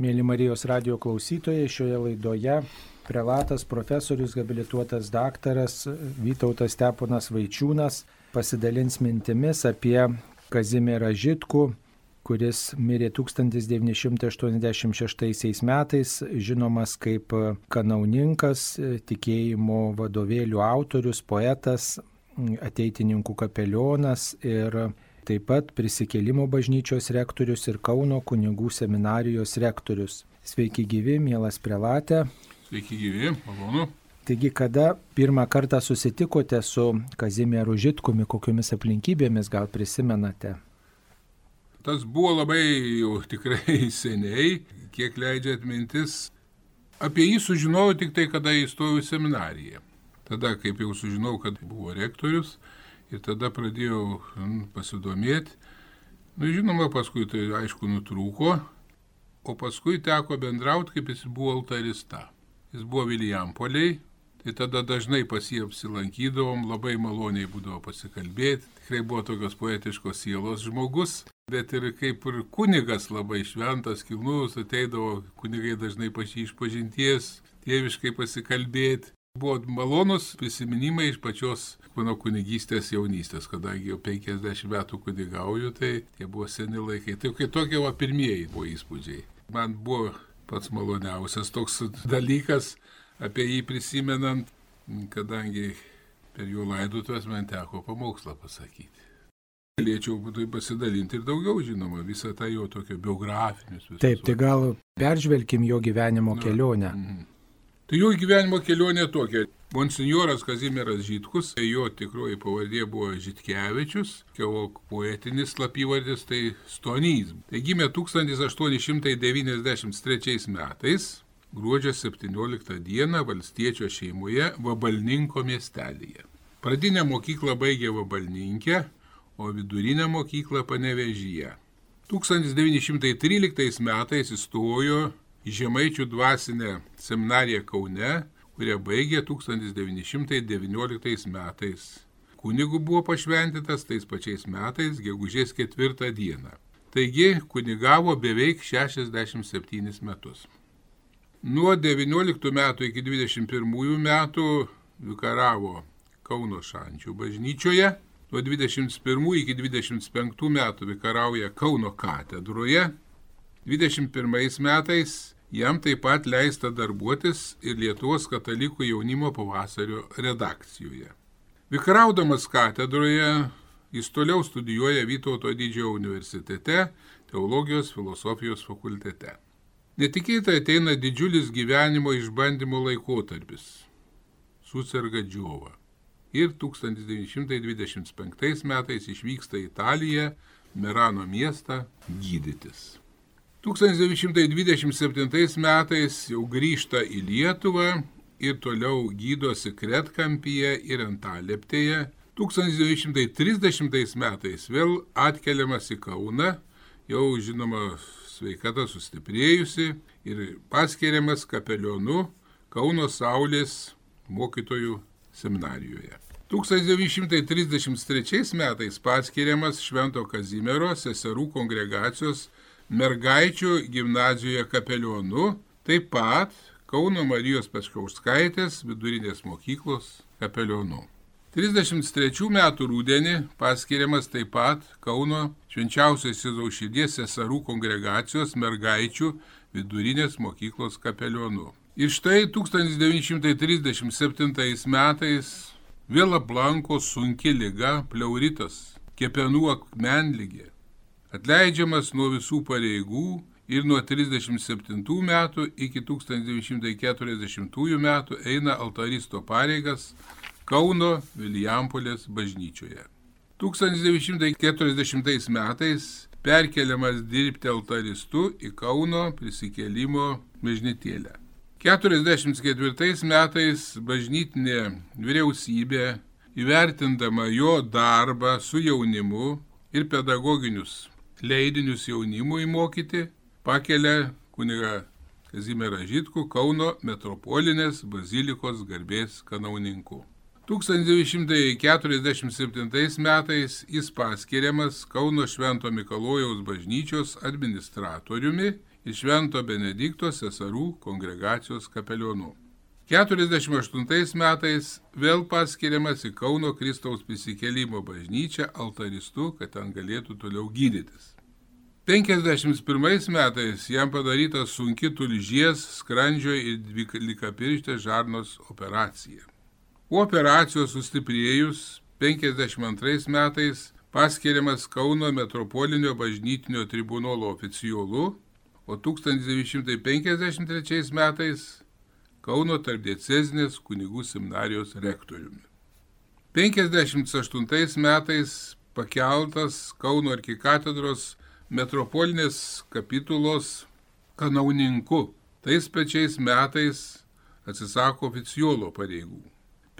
Mėly Marijos radio klausytojai, šioje laidoje prelatas profesorius, habilituotas daktaras Vytautas Steponas Vaičiūnas pasidalins mintimis apie Kazimierą Žitkų, kuris mirė 1986 metais, žinomas kaip kanauninkas, tikėjimo vadovėlių autorius, poetas, ateitininkų kapelionas ir taip pat prisikėlimo bažnyčios rektorius ir Kauno kunigų seminarijos rektorius. Sveiki gyvi, mielas prelatė. Sveiki gyvi, malonu. Taigi, kada pirmą kartą susitikote su Kazimieru Žitkumi, kokiomis aplinkybėmis gal prisimenate? Tas buvo labai jau tikrai seniai, kiek leidžia atmintis. Apie jį sužinojau tik tai, kada įstojau į seminariją. Tada, kaip jau sužinojau, kad buvo rektorius, Ir tada pradėjau nu, pasidomėti. Na, nu, žinoma, paskui tai aišku nutrūko, o paskui teko bendrauti, kaip jis buvo altarista. Jis buvo Vilijampoliai, tai tada dažnai pas jį apsilankydavom, labai maloniai būdavo pasikalbėti. Tikrai buvo tokios poetiškos sielos žmogus, bet ir kaip ir kunigas labai šventas, kilnus, ateidavo kunigai dažnai pašy iš pažinties, tėviškai pasikalbėti. Buvo malonus prisiminimai iš pačios mano kunigystės jaunystės, kadangi jau 50 metų kunigauju, tai tie buvo seni laikai. Tai kai tokie va pirmieji buvo įspūdžiai. Man buvo pats maloniausias toks dalykas apie jį prisimenant, kadangi per jų laidotuvės man teko pamokslą pasakyti. Galėčiau būtų pasidalinti ir daugiau, žinoma, visą tą jo tokio biografinius. Taip, tai gal peržvelkim jo gyvenimo Na, kelionę. Mm. Tai jo gyvenimo kelionė tokia. Monsignoras Kazimieras Žitkus, jo tikroji pavardė buvo Žitkevičius, o poetinis slapyvardis tai Stonys. Tai gimė 1893 metais, gruodžio 17 dieną valstiečio šeimoje Vabalninko miestelėje. Pradinę mokyklą baigė Vabalninkė, o vidurinę mokyklą Panevežyje. 1913 metais įstojo Žemaičių dvasinę seminariją Kaune, kurią baigė 1919 metais. Kunigų buvo pašventintas tais pačiais metais, gegužės ketvirtą dieną. Taigi kunigavo beveik 67 metus. Nuo 19 metų iki 21 metų vikaravo Kauno šančių bažnyčioje, nuo 21 iki 25 metų vikarauja Kauno katedroje, 21 metais jam taip pat leista darbuotis ir Lietuvos katalikų jaunimo pavasario redakcijoje. Vikaraudamas katedroje, jis toliau studijuoja Vytauto didžiojo universitete, teologijos filosofijos fakultete. Netikėtai ateina didžiulis gyvenimo išbandymo laikotarpis. Susirga džiova. Ir 1925 metais išvyksta į Italiją, Merano miestą gydytis. 1927 metais jau grįžta į Lietuvą ir toliau gydosi Kretkampyje ir Antaleptėje. 1930 metais vėl atkeliamas į Kauną, jau žinoma sveikata sustiprėjusi ir paskiriamas kapelionu Kauno Saulės mokytojų seminarijoje. 1933 metais paskiriamas Švento Kazimiero seserų kongregacijos mergaičių gimnazijoje kapelionu, taip pat Kauno Marijos Peškauskaitės vidurinės mokyklos kapelionu. 33 metų rūdienį paskiriamas taip pat Kauno švenčiausios Jėzaus širdies seserų kongregacijos mergaičių vidurinės mokyklos kapelionu. Ir štai 1937 metais vėl aplanko sunki lyga pleuritas, kepenų akmenlygė atleidžiamas nuo visų pareigų ir nuo 37 metų iki 1940 metų eina altaristo pareigas Kauno Vilijampolės bažnyčioje. 1940 metais perkeliamas dirbti altaristu į Kauno prisikėlimo bažnytėlę. 1944 metais bažnytinė vyriausybė įvertindama jo darbą su jaunimu ir pedagoginius leidinius jaunimui mokyti, pakelia kuniga Kazimierą Žitku Kauno metropolinės bazilikos garbės kanauninku. 1947 metais jis paskiriamas Kauno Švento Mikalojaus bažnyčios administratoriumi ir Švento Benedikto seserų kongregacijos kapelionu. 48 metais vėl paskiriamas į Kauno Kristaus prisikėlimo bažnyčią altaristu, kad ten galėtų toliau gydytis. 51 metais jam padaryta sunki tulžies, skrandžio ir dvylikapirštės žarnos operacija. Po operacijos sustiprėjus 52 metais paskiriamas Kauno metropolinio bažnytinio tribunolo oficiolu, o 1953 metais Kauno tarpdiecezinės kunigų seminarijos rektoriumi. 58 metais pakeltas Kauno arkikatedros metropolinės kapitulos kanauninku. Tais pačiais metais atsisako oficiolo pareigų.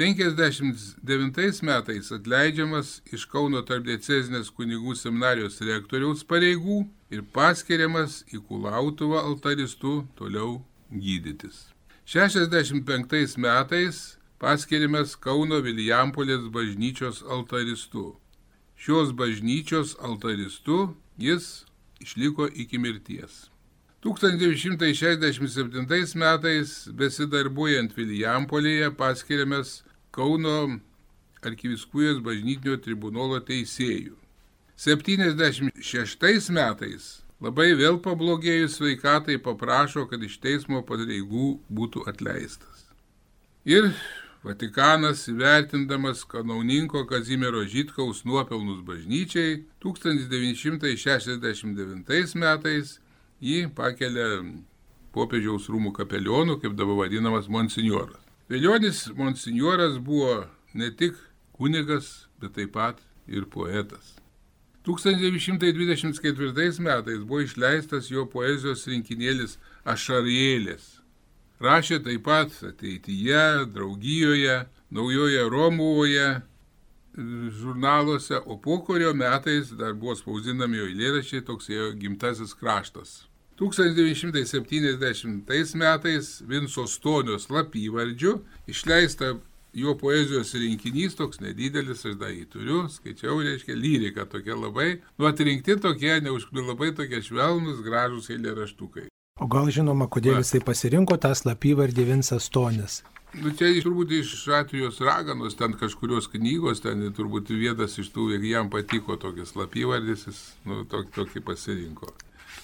59 metais atleidžiamas iš Kauno tarpdiecezinės kunigų seminarijos rektoriaus pareigų ir paskiriamas į Kulautuvą altaristų toliau gydytis. 65 metais paskiriamas Kauno Vilijampolės bažnyčios altaristu. Šios bažnyčios altaristu jis išliko iki mirties. 1967 metais besidarbuojant Vilijampolėje paskiriamas Kauno arkiviskujos bažnytinio tribunolo teisėjų. 76 metais labai vėl pablogėjus sveikatai paprašo, kad iš teismo pareigų būtų atleistas. Ir Vatikanas įvertindamas kanauninko Kazimiero Žitkaus nuopelnus bažnyčiai 1969 metais jį pakelia popiežiaus rūmų kapelionų, kaip dabar vadinamas monsinjoras. Vėlionis monsinjoras buvo ne tik kunigas, bet taip pat ir poetas. 1924 metais buvo išleistas jo poezijos rinkinėlis Ašarėlės. Rašė taip pat ateityje, draugijoje, naujoje Romuvoje žurnaluose, o po kurio metais dar buvo spausdinami jo eilėraščiai toks jo gimtasis kraštas. 1970 metais Vinco Stonio slapyvardžiu išleista jo poezijos rinkinys toks nedidelis, aš dar jį turiu, skaičiau, reiškia, lyrika tokia labai, nu atrinkti tokie, neužkliu labai tokie švelnus, gražus eilėraštukai. O gal žinoma, kodėl jisai pasirinko tą slapyvardį Vinsas Tonis? Nu, čia turbūt iš Šatrijos raganos, ten kažkurios knygos, ten turbūt vienas iš tų, jeigu jam patiko tokias slapyvardis, jis nu, tokį, tokį pasirinko.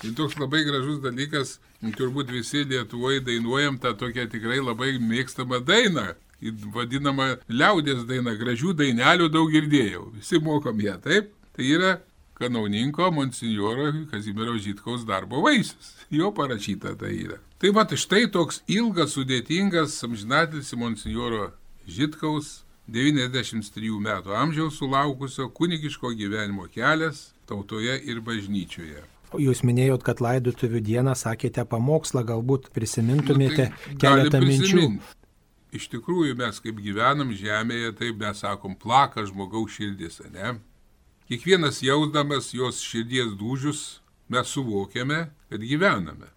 Ir toks labai gražus dalykas, turbūt visi Lietuvoje dainuojam tą tokią tikrai labai mėgstamą dainą, vadinama liaudės daina, gražių dainelių daug girdėjau, visi mokom ją, taip? Tai yra kanauninko monsinjoro Kazimiero Žitkaus darbo vaisius, jo parašyta tai yra. Tai va, štai toks ilgas, sudėtingas, amžinatis monsinjoro Žitkaus 93 metų amžiaus sulaukusio kunigiško gyvenimo kelias tautoje ir bažnyčioje. Jūs minėjot, kad laidotuvių dieną sakėte pamokslą, galbūt prisimintumėte nu, tai keletą minčių. Iš tikrųjų mes kaip gyvenam žemėje, taip mes sakom, plaka žmogaus širdis, ne? Kiekvienas jausdamas jos širdies dūžius, mes suvokiame, kad gyvename.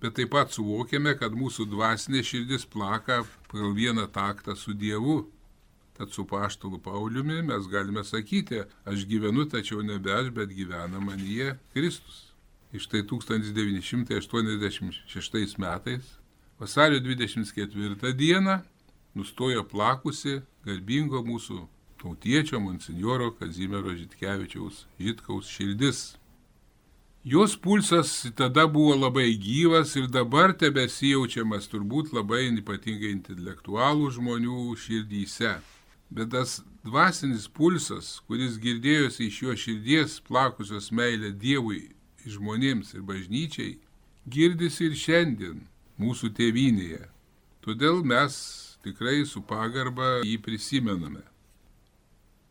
Bet taip pat suvokiame, kad mūsų dvasinė širdis plaka pagal vieną taktą su Dievu. Tad su paštalu Pauliumi mes galime sakyti, aš gyvenu, tačiau nebe aš, bet gyvena manyje Kristus. Iš tai 1986 metais, vasario 24 dieną, nustojo plakusi garbingo mūsų tautiečio monsinjoro Kazimiero Žitkevičiaus Žitkaus širdis. Jos pulsas tada buvo labai gyvas ir dabar tebesijaučiamas turbūt labai ypatingai intelektualų žmonių širdyse. Bet tas dvasinis pulsas, kuris girdėjosi iš jo širdies plakusios meilė Dievui, žmonėms ir bažnyčiai, girdisi ir šiandien mūsų tėvynėje. Todėl mes tikrai su pagarba jį prisimename.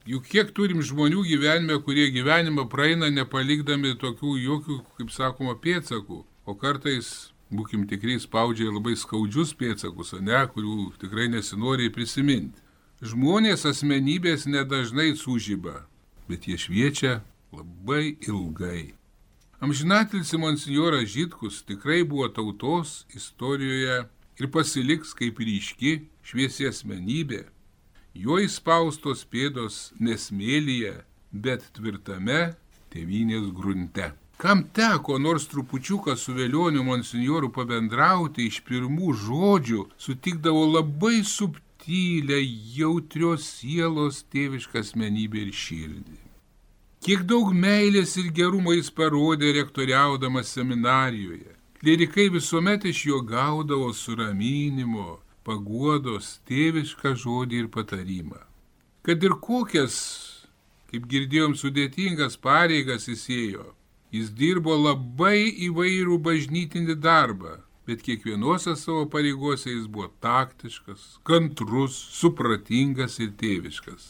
Juk kiek turim žmonių gyvenime, kurie gyvenimą praeina nepalikdami tokių jokių, kaip sakoma, pėdsakų, o kartais, būkim tikrai, spaudžia labai skaudžius pėdsakus, ne, kurių tikrai nesinori prisiminti. Žmonės asmenybės nedažnai sužyba, bet jie šviečia labai ilgai. Amžinatilsi monsinjoras Žitkus tikrai buvo tautos istorijoje ir pasiliks kaip ryški šviesi asmenybė. Jo įspaustos pėdos nesmėlyje, bet tvirtame tėvynės grunte. Kam teko nors trupučiuką su vėlioniu monsinjoru pabendrauti iš pirmų žodžių, sutikdavo labai subtilę, jautrios sielos tėvišką asmenybę ir širdį. Kiek daug meilės ir gerumo jis parodė rektoriaudamas seminarijoje. Klerikai visuomet iš jo gaudavo suraminimo, paguodos, tėvišką žodį ir patarimą. Kad ir kokias, kaip girdėjom, sudėtingas pareigas įsėjo, Jis dirbo labai įvairų bažnytinį darbą, bet kiekvienuose savo pareigose jis buvo taktiškas, kantrus, supratingas ir tėviškas.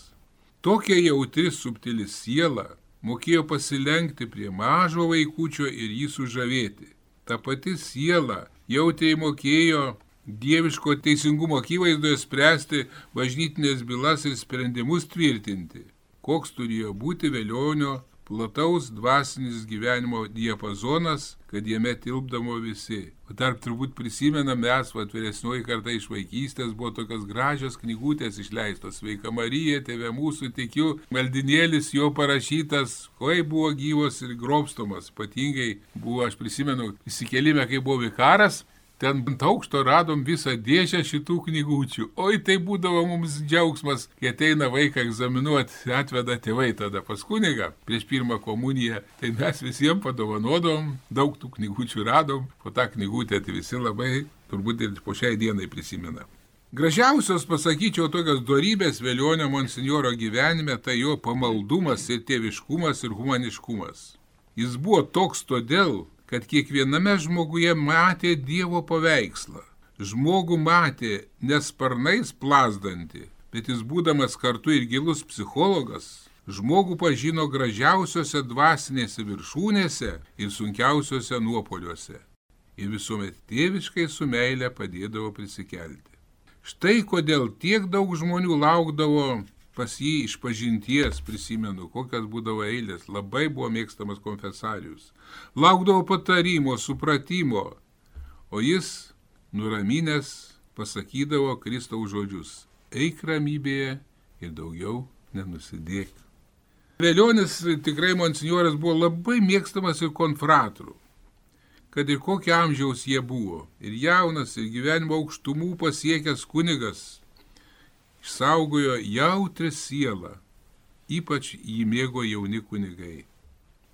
Tokia jautri subtili siela mokėjo pasilenkti prie mažo vaikučio ir jį sužavėti. Ta pati siela jautriai mokėjo dieviško teisingumo akivaizdoje spręsti bažnytinės bylas ir sprendimus tvirtinti. Koks turėjo būti vėlionio plataus dvasinis gyvenimo diapazonas, kad jame tilpdamo visi. O tarp turbūt prisimenam mes, va, vyresnioji karta iš vaikystės buvo tokios gražios knygutės išleistos. Sveika Marija, tėvė mūsų tikiu, maldinėlis jo parašytas, koi buvo gyvos ir grobstomas. Ypatingai buvo, aš prisimenu, įsikelime, kai buvo vikaras, Ten ant aukšto radom visą dėžę šitų knygučių. Oi, tai būdavo mums džiaugsmas, kai ateina vaiką egzaminuoti, atveda tėvai tada pas kunigą prieš pirmą komuniją. Tai mes visiems padovanodom, daug tų knygučių radom, po tą knygutę tai visi labai turbūt ir po šiai dienai prisimena. Gražiausios, pasakyčiau, tokios darybės vėlionio monsinjoro gyvenime tai jo pamaldumas ir tėviškumas ir humaniškumas. Jis buvo toks todėl, kad kiekviename žmoguje matė Dievo paveikslą. Žmogų matė nesparnais plasdantį, bet jis būdamas kartu ir gilus psichologas, žmogų pažino gražiausiose dvasinėse viršūnėse ir sunkiausiose nuopoliuose. Ir visuomet tėviškai su meile padėdavo prisikelti. Štai kodėl tiek daug žmonių laukdavo pas jį iš pažinties, prisimenu, kokias būdavo eilės, labai buvo mėgstamas konfesarius. Laukdavo patarimo, supratimo, o jis, nuraminęs, pasakydavo Kristaus žodžius - eik ramybėje ir daugiau nenusidėk. Vėlionis tikrai monsinjoras buvo labai mėgstamas ir konfratrų kad ir kokio amžiaus jie buvo. Ir jaunas, ir gyvenimo aukštumų pasiekęs kunigas, išsaugojo jautrę sielą, ypač jį mėgo jauni kunigai.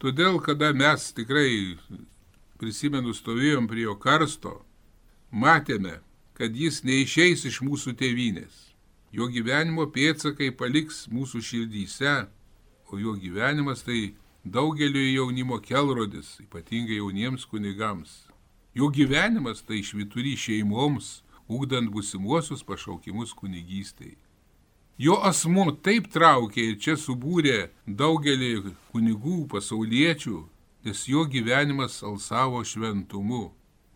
Todėl, kada mes tikrai, prisimenu, stovėjom prie jo karsto, matėme, kad jis neišeis iš mūsų tėvynės. Jo gyvenimo pėtsakai paliks mūsų širdyse, o jo gyvenimas tai daugeliu jaunimo kelrodis, ypatingai jauniems kunigams. Jo gyvenimas tai švituri šeimoms, ugdant busimuosius pašaukimus kunigystėj. Jo asmo taip traukė ir čia subūrė daugelį kunigų pasauliečių, nes jo gyvenimas alsavo šventumu,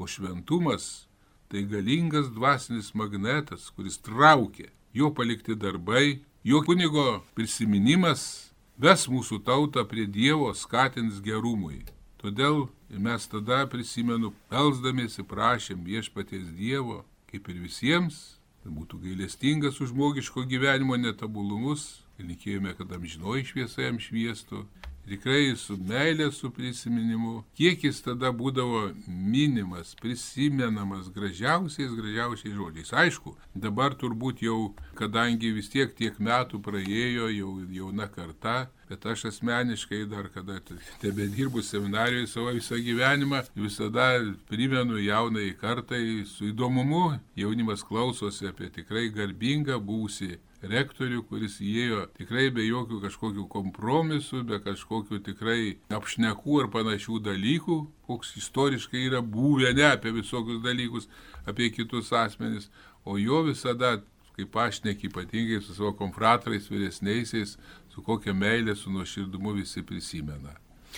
o šventumas tai galingas dvasinis magnetas, kuris traukė. Jo palikti darbai, jo kunigo prisiminimas ves mūsų tautą prie Dievo, skatins gerumui. Todėl mes tada prisimenu, pelsdamėsi prašėm viešpaties Dievo, kaip ir visiems, kad būtų gailestingas už žmogiško gyvenimo netobulumus linkėjome, kad amžinoji šviesa jam šviestų tikrai su meilė, su prisiminimu, kiek jis tada būdavo minimas, prisimenamas gražiausiais, gražiausiais žodžiais. Aišku, dabar turbūt jau, kadangi vis tiek tiek metų praėjo, jau jauna karta, bet aš asmeniškai dar kada tebe dirbu seminarijoje savo visą gyvenimą, visada primenu jaunai kartai su įdomumu, jaunimas klausosi apie tikrai garbingą būsį rektorių, kuris įėjo tikrai be jokių kažkokių kompromisų, be kažkokių tikrai apšnekų ar panašių dalykų, koks istoriškai yra buvę, ne apie visokius dalykus, apie kitus asmenis, o jo visada, kaip aš neki ypatingai su savo konfratrais vyresniaisiais, su kokia meilė, su nuoširdumu visi prisimena.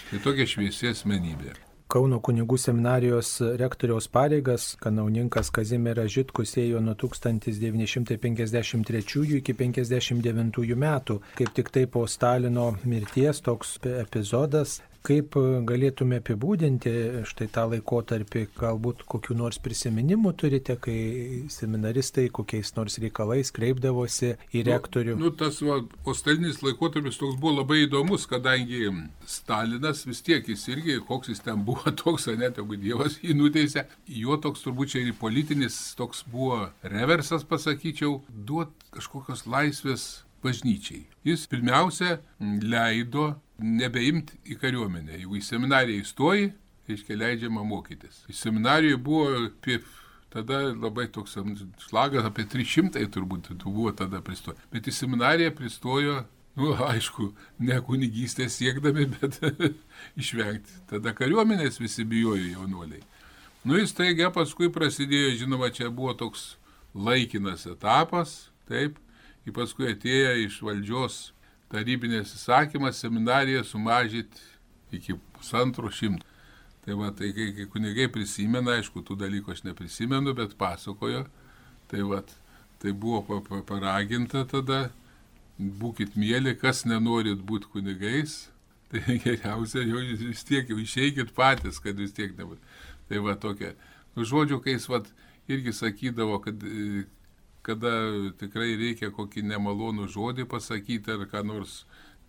Tai tokia šviesi asmenybė. Kauno kunigų seminarijos rektoriaus pareigas kanauninkas Kazimieras Žitkus ėjo nuo 1953 iki 1959 metų. Kaip tik tai po Stalino mirties toks epizodas Kaip galėtume apibūdinti štai tą laikotarpį, galbūt kokiu nors prisiminimu turite, kai seminaristai kokiais nors reikalais kreipdavosi į rektorių? Nu, nu tas va, postalinis laikotarpis toks buvo labai įdomus, kadangi Stalinas vis tiek jis irgi, koks jis ten buvo, toks, ne, tegu Dievas jį nuteisė, jo toks turbūt čia ir politinis toks buvo reversas, pasakyčiau, duot kažkokios laisvės bažnyčiai. Jis pirmiausia leido nebeimti į kariuomenę. Jeigu į seminariją įstoji, reiškia leidžiama mokytis. Į seminariją buvo apie tada labai toks šlagas, apie 300 turbūt buvo tada pristojo. Bet į seminariją pristojo, nu, aišku, ne kunigystės siekdami, bet išvengti. Tada kariuomenės visi bijojo jaunuoliai. Nu, jis taigia paskui prasidėjo, žinoma, čia buvo toks laikinas etapas, taip, į paskui atėjo iš valdžios tarybinės įsakymas seminariją sumažyti iki pusantro šimto. Tai va, tai kai, kai kunigai prisimena, aišku, tų dalykų aš neprisimenu, bet pasakojo, tai va, tai buvo pa, pa, paraginta tada, būkit mėly, kas nenorit būti kunigais, tai geriausia, jau vis tiek jau išeikit patys, kad vis tiek nebūt. Tai va tokia. Nu, žodžiu, kai jis va, irgi sakydavo, kad kada tikrai reikia kokį nemalonų žodį pasakyti ar ką nors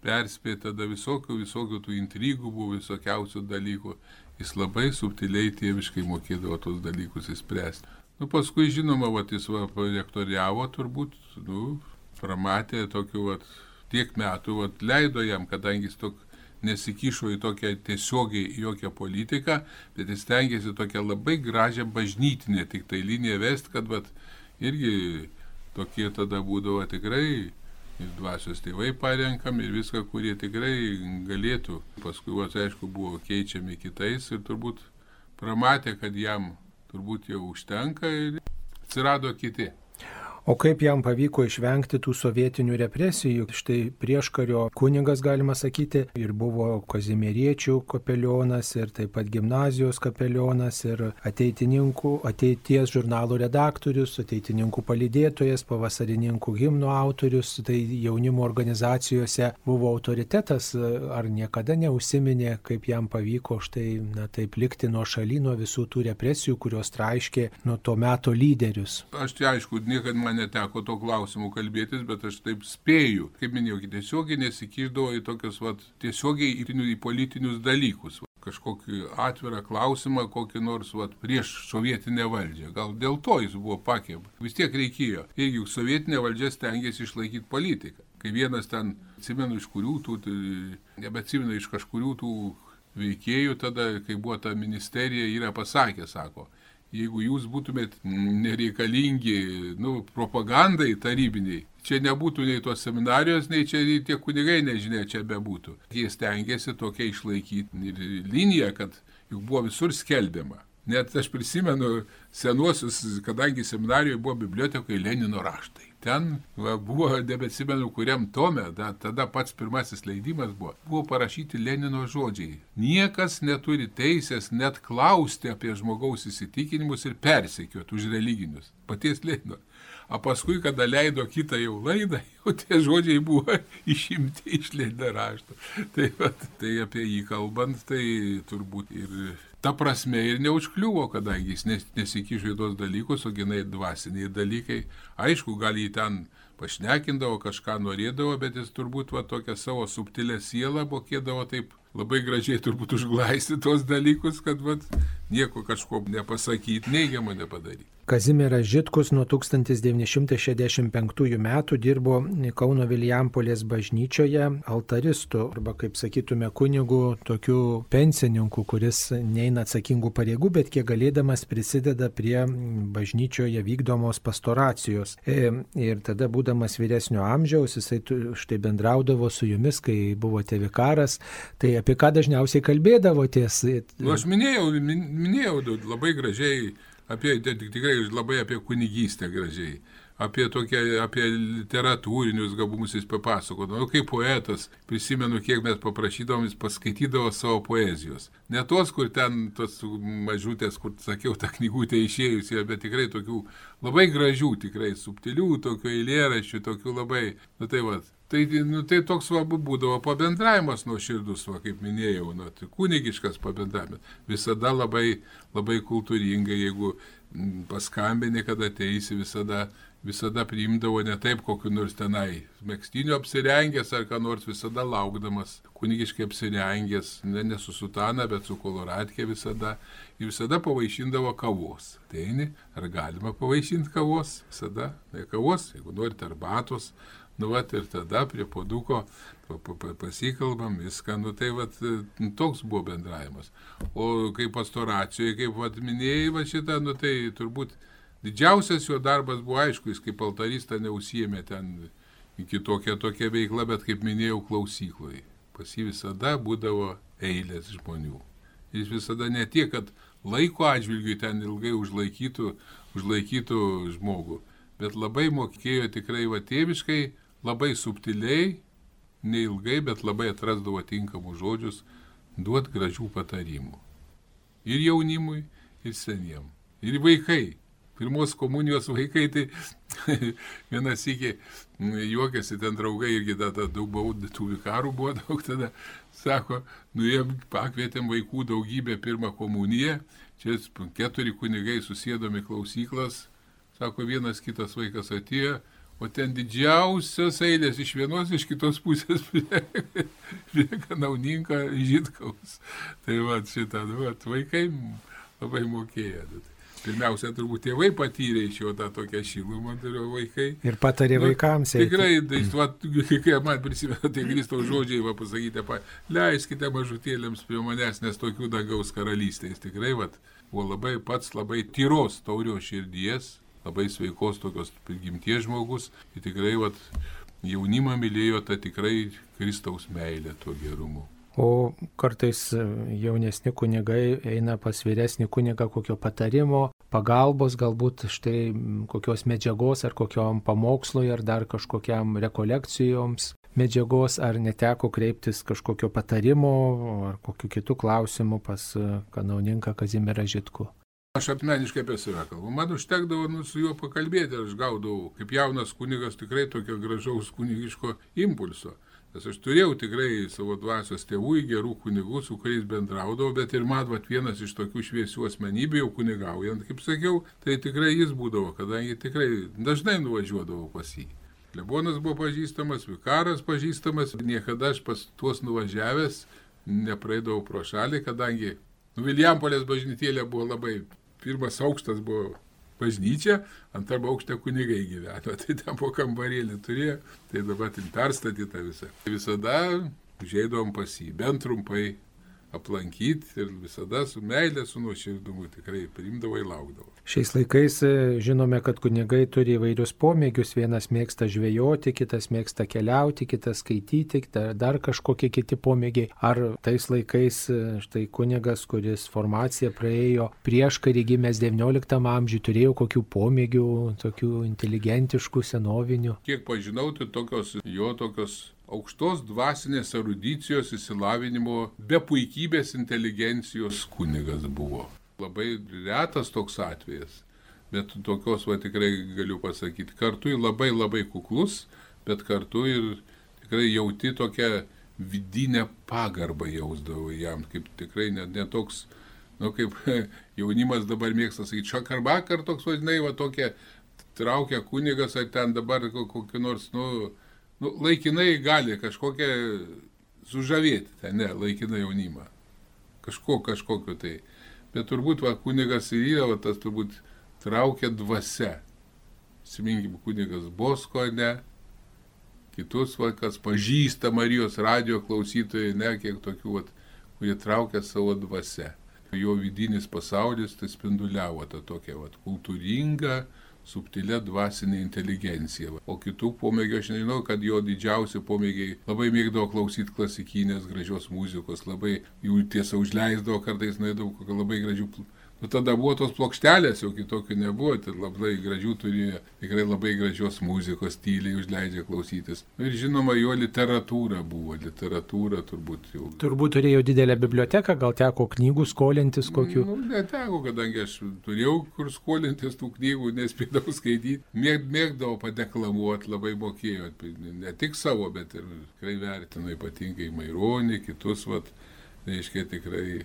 perspėti, tada visokių, visokių tų intrigų buvo, visokiausių dalykų. Jis labai subtiliai tėviškai mokėdavo tos dalykus įspręsti. Nu, paskui, žinoma, vat, jis va, rektoriavo turbūt, nu, pramatė tokių, vat, tiek metų, vat, leido jam, kadangi jis tok nesikišo į tokią tiesiogiai jokią politiką, bet jis tengiasi tokią labai gražią bažnytinę tik tai liniją vesti, kad vat, irgi tokie tada būdavo tikrai ir dvasios tėvai parenkam ir viską, kurie tikrai galėtų. Paskui, va, aišku, buvo keičiami kitais ir turbūt pramatė, kad jam turbūt jau užtenka ir atsirado kiti. O kaip jam pavyko išvengti tų sovietinių represijų? Štai prieškario kunigas, galima sakyti, ir buvo kazimieriečių kapelionas, ir taip pat gimnazijos kapelionas, ir ateitininkų, ateities žurnalų redaktorius, ateitininkų palydėtojas, pavasarininkų himno autorius, tai jaunimo organizacijose buvo autoritetas, ar niekada neusiminė, kaip jam pavyko štai, na taip, likti nuo šaly, nuo visų tų represijų, kurios traiškė nuo to meto lyderius. Aš tai aišku, niekada man neteko to klausimu kalbėtis, bet aš taip spėju. Kaip minėjau, tiesiogiai nesikiždavo į tokius, vat, tiesiogiai į, politinius dalykus. Kažkokį atvirą klausimą, kokį nors vat, prieš sovietinę valdžią. Gal dėl to jis buvo pakėba. Vis tiek reikėjo. Juk sovietinė valdžia stengiasi išlaikyti politiką. Kai vienas ten, atsimenu iš kurių tų, tai, nebeatsimenu iš kažkurių tų veikėjų tada, kai buvo ta ministerija, yra pasakę, sako, jeigu jūs būtumėt nereikalingi, nu, propagandai tarybiniai, čia nebūtų nei tos seminarijos, nei čia tie kunigai, nežinia, čia bebūtų. Jie stengiasi tokia išlaikyti liniją, kad juk buvo visur skelbiama. Net aš prisimenu senuosius, kadangi seminarijoje buvo bibliotekoje Lenino raštai. Ten va, buvo, nebeatsimenu, kuriam tome, da, tada pats pirmasis leidimas buvo, buvo parašyti Lenino žodžiai. Niekas neturi teisės net klausti apie žmogaus įsitikinimus ir persekioti už religinius. Paties Lenino. O paskui, kada leido kitą jau laidą, jau tie žodžiai buvo išimti iš Lenino rašto. Tai, va, tai apie jį kalbant, tai turbūt ir ta prasme ir neužkliuvo, kadangi jis nesikišo į tos dalykus, o ginai dvasiniai dalykai. Aišku, gal jį ten pašnekindavo, kažką norėdavo, bet jis turbūt va tokią savo subtilę sielą mokėdavo taip labai gražiai turbūt užglaisti tos dalykus, kad va nieko kažko nepasakyti, neigiamo nepadaryti. Kazimieras Žitkus nuo 1965 metų dirbo Kauno Vilijampolės bažnyčioje altaristu, arba kaip sakytume kunigu, tokiu pensininku, kuris neina atsakingų pareigų, bet kiek galėdamas prisideda prie bažnyčioje vykdomos pastoracijos. E, ir tada, būdamas vyresnio amžiaus, jisai štai bendraudavo su jumis, kai buvote vikaras, tai apie ką dažniausiai kalbėdavotės? Nu, aš minėjau, minėjau labai gražiai apie, tikrai labai apie kunigystę gražiai, apie, tokia, apie literatūrinius gabumus jis papasakodavo. Nu, kaip poetas, prisimenu, kiek mes paprašydavom, jis paskaitydavo savo poezijos. Ne tos, kur ten tos mažutės, kur sakiau, ta knygutė išėjusi, bet tikrai tokių labai gražių, tikrai subtilių, tokių eilėraščių, tokių labai, nu tai va, Tai, nu, tai toks svarbu būdavo pabendravimas nuo širdus, va, kaip minėjau, nu, tai kunigiškas pabendravimas. Visada labai, labai kultūringai, jeigu paskambini, kada ateisi, visada, visada priimdavo ne taip, kokiu nors tenai mėgstiniu apsirengęs ar ką nors visada laukdamas, kunigiškai apsirengęs, ne, ne su sutana, bet su koloratkė visada. Ir visada pavaišindavo kavos. Teini, ar galima pavaišinti kavos? Visada, ne kavos, jeigu norite arbatos Nu, vat, ir tada prie poduko pasikalbam viską, nu tai vat, nu, toks buvo bendravimas. O kaip pastoracijoje, kaip vat, minėjai va šitą, nu tai turbūt didžiausias jo darbas buvo aišku, jis kaip altarista neusijėmė ten kitokia tokia veikla, bet kaip minėjau, klausykloje. Pas jį visada būdavo eilės žmonių. Jis visada ne tiek, kad laiko atžvilgių ten ilgai užlaikytų, užlaikytų žmogų, bet labai mokėjo tikrai va tėviškai labai subtiliai, neilgai, bet labai atrasdavo tinkamus žodžius, duot gražių patarimų. Ir jaunimui, ir seniem. Ir vaikai. Pirmos komunijos vaikai, tai vienas iki juokiasi, ten draugai irgi tada daug baudų, tų vikarų buvo daug tada, sako, nu jie pakvietėm vaikų daugybę pirmą komuniją, čia keturi kunigai susėdomi klausyklas, sako, vienas kitas vaikas atėjo, O ten didžiausios eilės iš vienos, iš kitos pusės prie, kanauninko žydkaus. Tai va šitą, nu, va, vaikai labai mokėjo. Pirmiausia, turbūt tėvai patyrė iš jo tą tokią šilumą, turiu vaikai. Ir patarė nu, vaikams. Tikrai, tai, va, kai man prisimena, tai Kristaus žodžiai, va, pasakyti, pa, leiskite mažutėlėms prie manęs, nes tokių dangaus karalystės tikrai, va, buvo labai pats labai tyros taurio širdies, labai sveikos tokios prigimties žmogus ir tikrai vat, jaunimą mylėjo tą tikrai Kristaus meilę tuo gerumu. O kartais jaunesni kunigai eina pas vyresnį kunigą kokio patarimo, pagalbos, galbūt štai kokios medžiagos ar kokiam pamokslui ar dar kažkokiam rekolekcijoms medžiagos, ar neteko kreiptis kažkokio patarimo ar kokiu kitų klausimų pas kanauninką Kazimierą Žitku. Aš asmeniškai apie save kalbu. Man užtekdavo nu, su juo pakalbėti, aš gaudavau kaip jaunas kunigas tikrai tokio gražaus kunigiško impulso. Nes aš turėjau tikrai savo dvasios tėvų, gerų kunigų, su kuriais bendraudavau, bet ir man vat, vienas iš tokių šviesių asmenybių, jau kunigaujant, kaip sakiau, tai tikrai jis būdavo, kadangi tikrai dažnai nuvažiuodavau pas jį. Lebonas buvo pažįstamas, vikaras pažįstamas, niekada aš pas tuos nuvažiavęs nepraeidavau pro šalį, kadangi nu, Vilijampolės bažnytėlė buvo labai pirmas aukštas buvo bažnyčia, antrame aukšte kunigai gyveno, tai ten po kambarėlį turėjo, tai dabar ten perstatyta visa. Visada užėdom pas jį, bent trumpai aplankyti ir visada su meilė, su nuoširdumu tikrai priimdavo ir laukdavo. Šiais laikais e, žinome, kad kunigai turi įvairius pomėgius, vienas mėgsta žvejoti, kitas mėgsta keliauti, kitas skaityti, dar kažkokie kiti pomėgiai. Ar tais laikais e, štai kunigas, kuris formaciją praėjo prieš karį gimęs XIX amžiui, turėjo kokių pomėgių, tokių inteligentiškų, senovinių? Kiek pažinau, tai tokios jo tokios aukštos dvasinės erudicijos įsilavinimo, be puikybės inteligencijos kunigas buvo. Labai retas toks atvejas, bet tokios va tikrai galiu pasakyti. Kartu ir labai labai kuklus, bet kartu ir tikrai jauti tokią vidinę pagarbą jausdavo jam, kaip tikrai net netoks, nu kaip jaunimas dabar mėgsta sakyti, šakar vakar toks vadinai, va tokia traukia kunigas, ar ten dabar kokį nors, nu, nu, laikinai gali kažkokią sužavėti, ten ne, laikinai jaunimą. Kažko, kažkokiu tai. Bet turbūt va, kunigas ir yra, va, tas turbūt traukia dvasia. Siminkim, kunigas Bosko, ne, kitus, va, kas pažįsta Marijos radio klausytojai, ne, kiek tokių, va, kurie traukia savo dvasia. Jo vidinis pasaulis tai spinduliavo tą tokią va, kultūringą, subtilia dvasinė inteligencija. O kitų pomėgių aš nežinau, kad jo didžiausi pomėgiai labai mėgdavo klausyti klasikinės gražios muzikos, labai jų tiesą užleisdavo, kartais nuėdavo kokią labai gražių Nu, tada buvo tos plokštelės, jau kitokių nebuvo, tai labai gražių turėjo, tikrai labai gražios muzikos, tyliai užleidžia klausytis. Nu, ir žinoma, jo literatūra buvo, literatūra turbūt jau. Turbūt turėjo didelę biblioteką, gal teko knygų skolintis kokių? Nu, neteko, kadangi aš turėjau kur skolintis tų knygų, nespėdavau skaityti. Mėg, mėgdavau padeklamuoti, labai mokėjo, ne tik savo, bet ir tikrai vertinu ypatingai Maironį, kitus, vat, reiškia tikrai.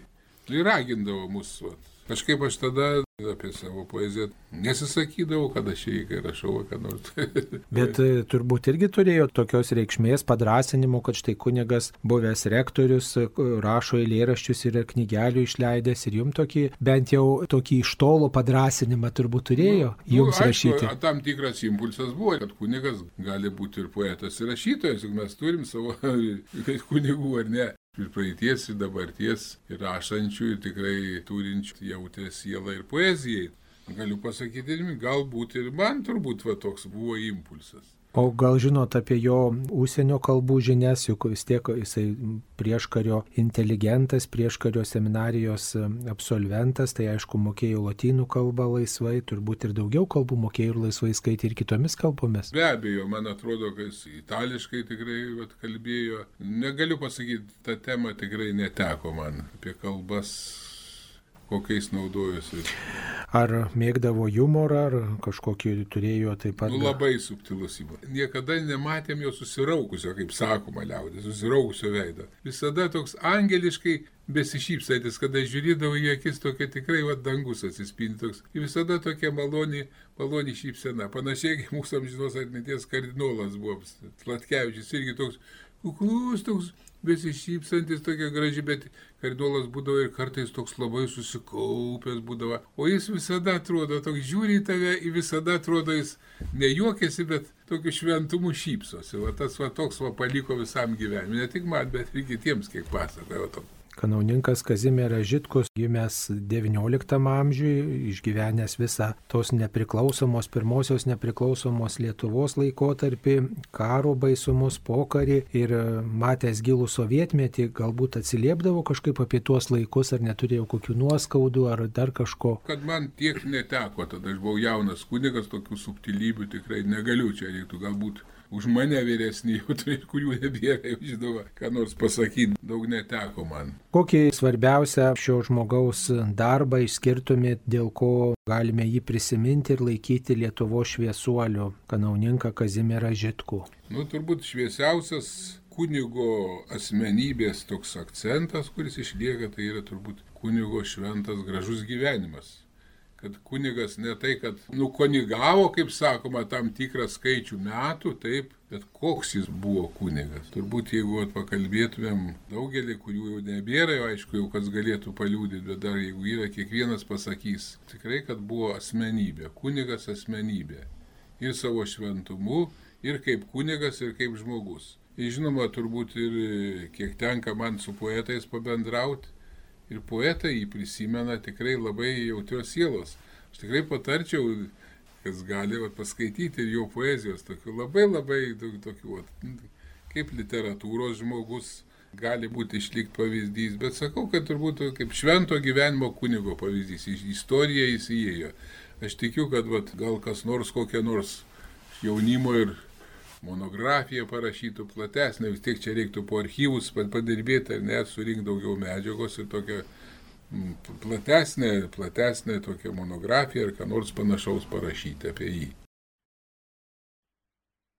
Ir ragindavo mus, vat, Kažkaip aš tada apie savo poeziją nesisakydavau, kad aš jį rašau, ką nors. Bet e, turbūt irgi turėjo tokios reikšmės padrasinimo, kad štai kunigas buvęs rektorius e, rašo eilėraščius ir knygelių išleidęs ir jums tokį, bent jau tokį iš tolo padrasinimą turbūt turėjo nu, jums nu, rašyti. Aišku, tam tikras impulsas buvo, kad kunigas gali būti ir poetas ir rašytojas, juk mes turim savo kunigų ar ne ir praeities, ir dabarties, ir rašančių, ir tikrai turinčių jautrę sielą ir poezijai. Galiu pasakyti, galbūt ir man turbūt va, toks buvo impulsas. O gal žinot apie jo užsienio kalbų žinias, juk vis tiek jisai prieškario inteligentas, prieškario seminarijos e, absolventas, tai aišku mokėjo lotynų kalbą laisvai, turbūt ir daugiau kalbų mokėjo ir laisvai skaitė ir kitomis kalbomis. Be abejo, man atrodo, kad jis itališkai tikrai vat, kalbėjo. Negaliu pasakyti, ta tema tikrai neteko man apie kalbas kokiais naudojosi. Ar mėgdavo humorą, ar kažkokį turėjo taip pat? Nu, labai subtilus įmonė. Niekada nematėm jo susiraukusio, kaip sakoma liaudė, susiraukusio veido. Visada toks angeliškai besišypsantis, kada žiūrėdavo į akis tokia tikrai va dangus atsispindi toks. Ir visada tokia maloni, maloni šypsena. Panašiai kaip mūsų amžinos atminties kardinolas buvo. Slatkevičius irgi toks kuklus, toks besišypsantis, tokia graži, bet kardinolas būdavo ir kartais toks labai susikaupęs būdavo. O jis visada atrodo, toks žiūri į tave, visada atrodo, jis nejuokėsi, bet tokiu šventumu šypsosi. Va tas va toks va paliko visam gyvenimui. Ne tik man, bet ir kitiems, kiek pasakojo. Kanauninkas Kazimieras Žitkus gimęs XIX amžiui, išgyvenęs visą tos nepriklausomos, pirmosios nepriklausomos Lietuvos laikotarpį, karo baisumus, pokarį ir matęs gilų sovietmetį, galbūt atsiliepdavo kažkaip apie tuos laikus, ar neturėjo kokių nuoskaudų, ar dar kažko. Kad man tiek neteko, tada aš buvau jaunas kunigas, tokių subtilybių tikrai negaliu čia reiktų galbūt už mane vyresni, jau tai, kurių nebėra, jau žinoma, ką nors pasakyti, daug neteko man. Kokį svarbiausią šio žmogaus darbą išskirtumėt, dėl ko galime jį prisiminti ir laikyti Lietuvo šviesuoliu, kanauninką Kazimierą Žitku? Nu, turbūt šviesiausias kunigo asmenybės toks akcentas, kuris išlieka, tai yra turbūt kunigo šventas gražus gyvenimas kad kunigas ne tai, kad nukonigavo, kaip sakoma, tam tikrą skaičių metų, taip, bet koks jis buvo kunigas. Turbūt jeigu pakalbėtumėm daugelį, kurių jau nebėra, jau aišku, jau kas galėtų paliūdyti, bet dar jeigu yra, kiekvienas pasakys, tikrai, kad buvo asmenybė, kunigas asmenybė. Ir savo šventumu, ir kaip kunigas, ir kaip žmogus. Ir žinoma, turbūt ir kiek tenka man su poetais pabendrauti, ir poetai jį prisimena tikrai labai jautrios sielos. Aš tikrai patarčiau, kas gali vat, paskaityti ir jo poezijos, tokių labai labai tokių, vat, kaip literatūros žmogus gali būti išlikti pavyzdys, bet sakau, kad turbūt kaip švento gyvenimo kunigo pavyzdys, į istoriją jis įėjo. Aš tikiu, kad vat, gal kas nors kokią nors jaunimo ir monografiją parašytų platesnę, vis tiek čia reiktų po archyvus padirbėti ar net surinkti daugiau medžiagos ir tokią platesnę, platesnę tokią monografiją ar ką nors panašaus parašyti apie jį.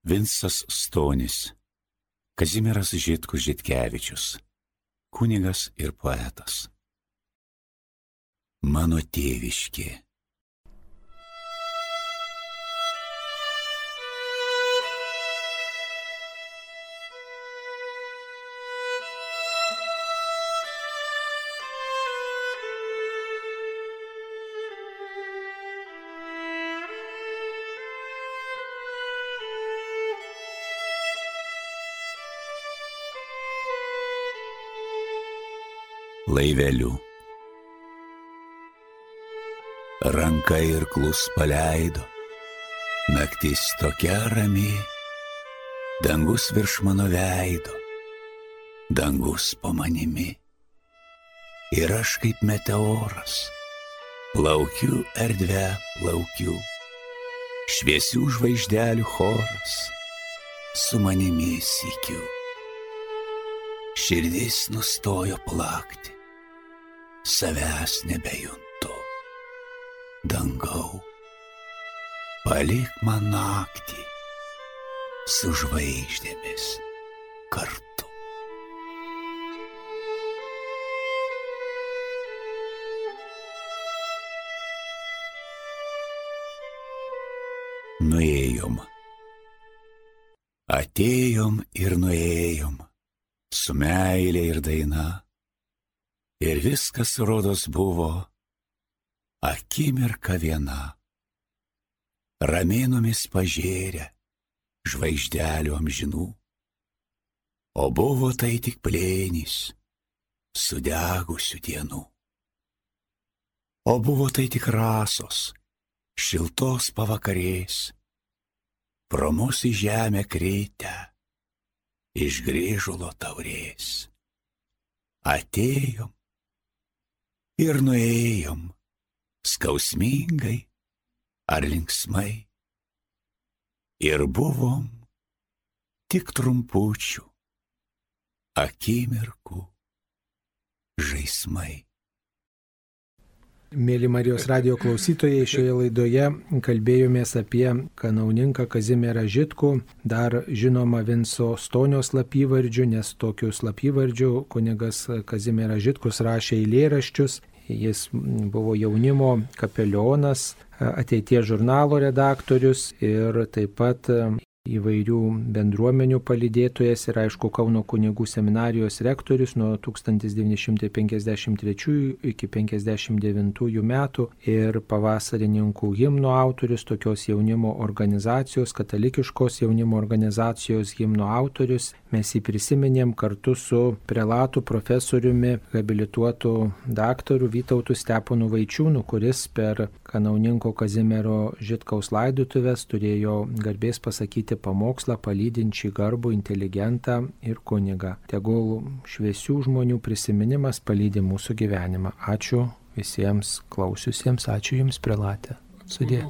Vinsas Stonis, Kazimieras Žitkus Žitkevičius, kunigas ir poetas. Mano tėviškė laiveliu. Ranka ir klus paleido, naktis tokia rami, dangus virš mano veido, dangus po manimi. Ir aš kaip meteoras, Plaukiu erdvę, plaukiu. Šviesių žvaigždelių choras su manimi įsikiu. Širdis nustojo plakti, savęs nebejuntu. Dangau, palik man naktį su žvaigždėmis kartu. Nuėjom. Atėjom ir nuėjom, su meilė ir daina. Ir viskas rodos buvo akimirka viena. Ramėnomis pažėrę, žvaigždelių amžinų. O buvo tai tik plėnys, sudegusių dienų. O buvo tai tik rasos, šiltos pavakarės, pro mūsų žemę kreitę, iš grįžulo taurės. Atėjom ir nuėjom, skausmingai ar linksmai, ir buvom tik trumpučių akimirkų žaismai. Mėly Marijos radio klausytojai, šioje laidoje kalbėjomės apie kanauninką Kazimierą Žitkų, dar žinoma Vinco Stonio slapyvardžių, nes tokiu slapyvardžiu kunigas Kazimieras Žitkus rašė eilėraščius. Jis buvo jaunimo kapelionas, ateities žurnalo redaktorius ir taip pat įvairių bendruomenių palydėtojas ir aišku Kauno kunigų seminarijos rektorius nuo 1953 iki 1959 metų ir pavasarininkų himno autorius, tokios jaunimo organizacijos, katalikiškos jaunimo organizacijos himno autorius. Mes jį prisiminėm kartu su prelatu profesoriumi, habilituotu daktaru Vytautu Steponu Vaičiūnu, kuris per kanauninko Kazimiero Žitkaus laidutuvės turėjo garbės pasakyti pamokslą palydinčią garbų inteligentą ir kunigą. Tegul šviesių žmonių prisiminimas palydė mūsų gyvenimą. Ačiū visiems klausiusiems, ačiū Jums, prelatė. Sudė.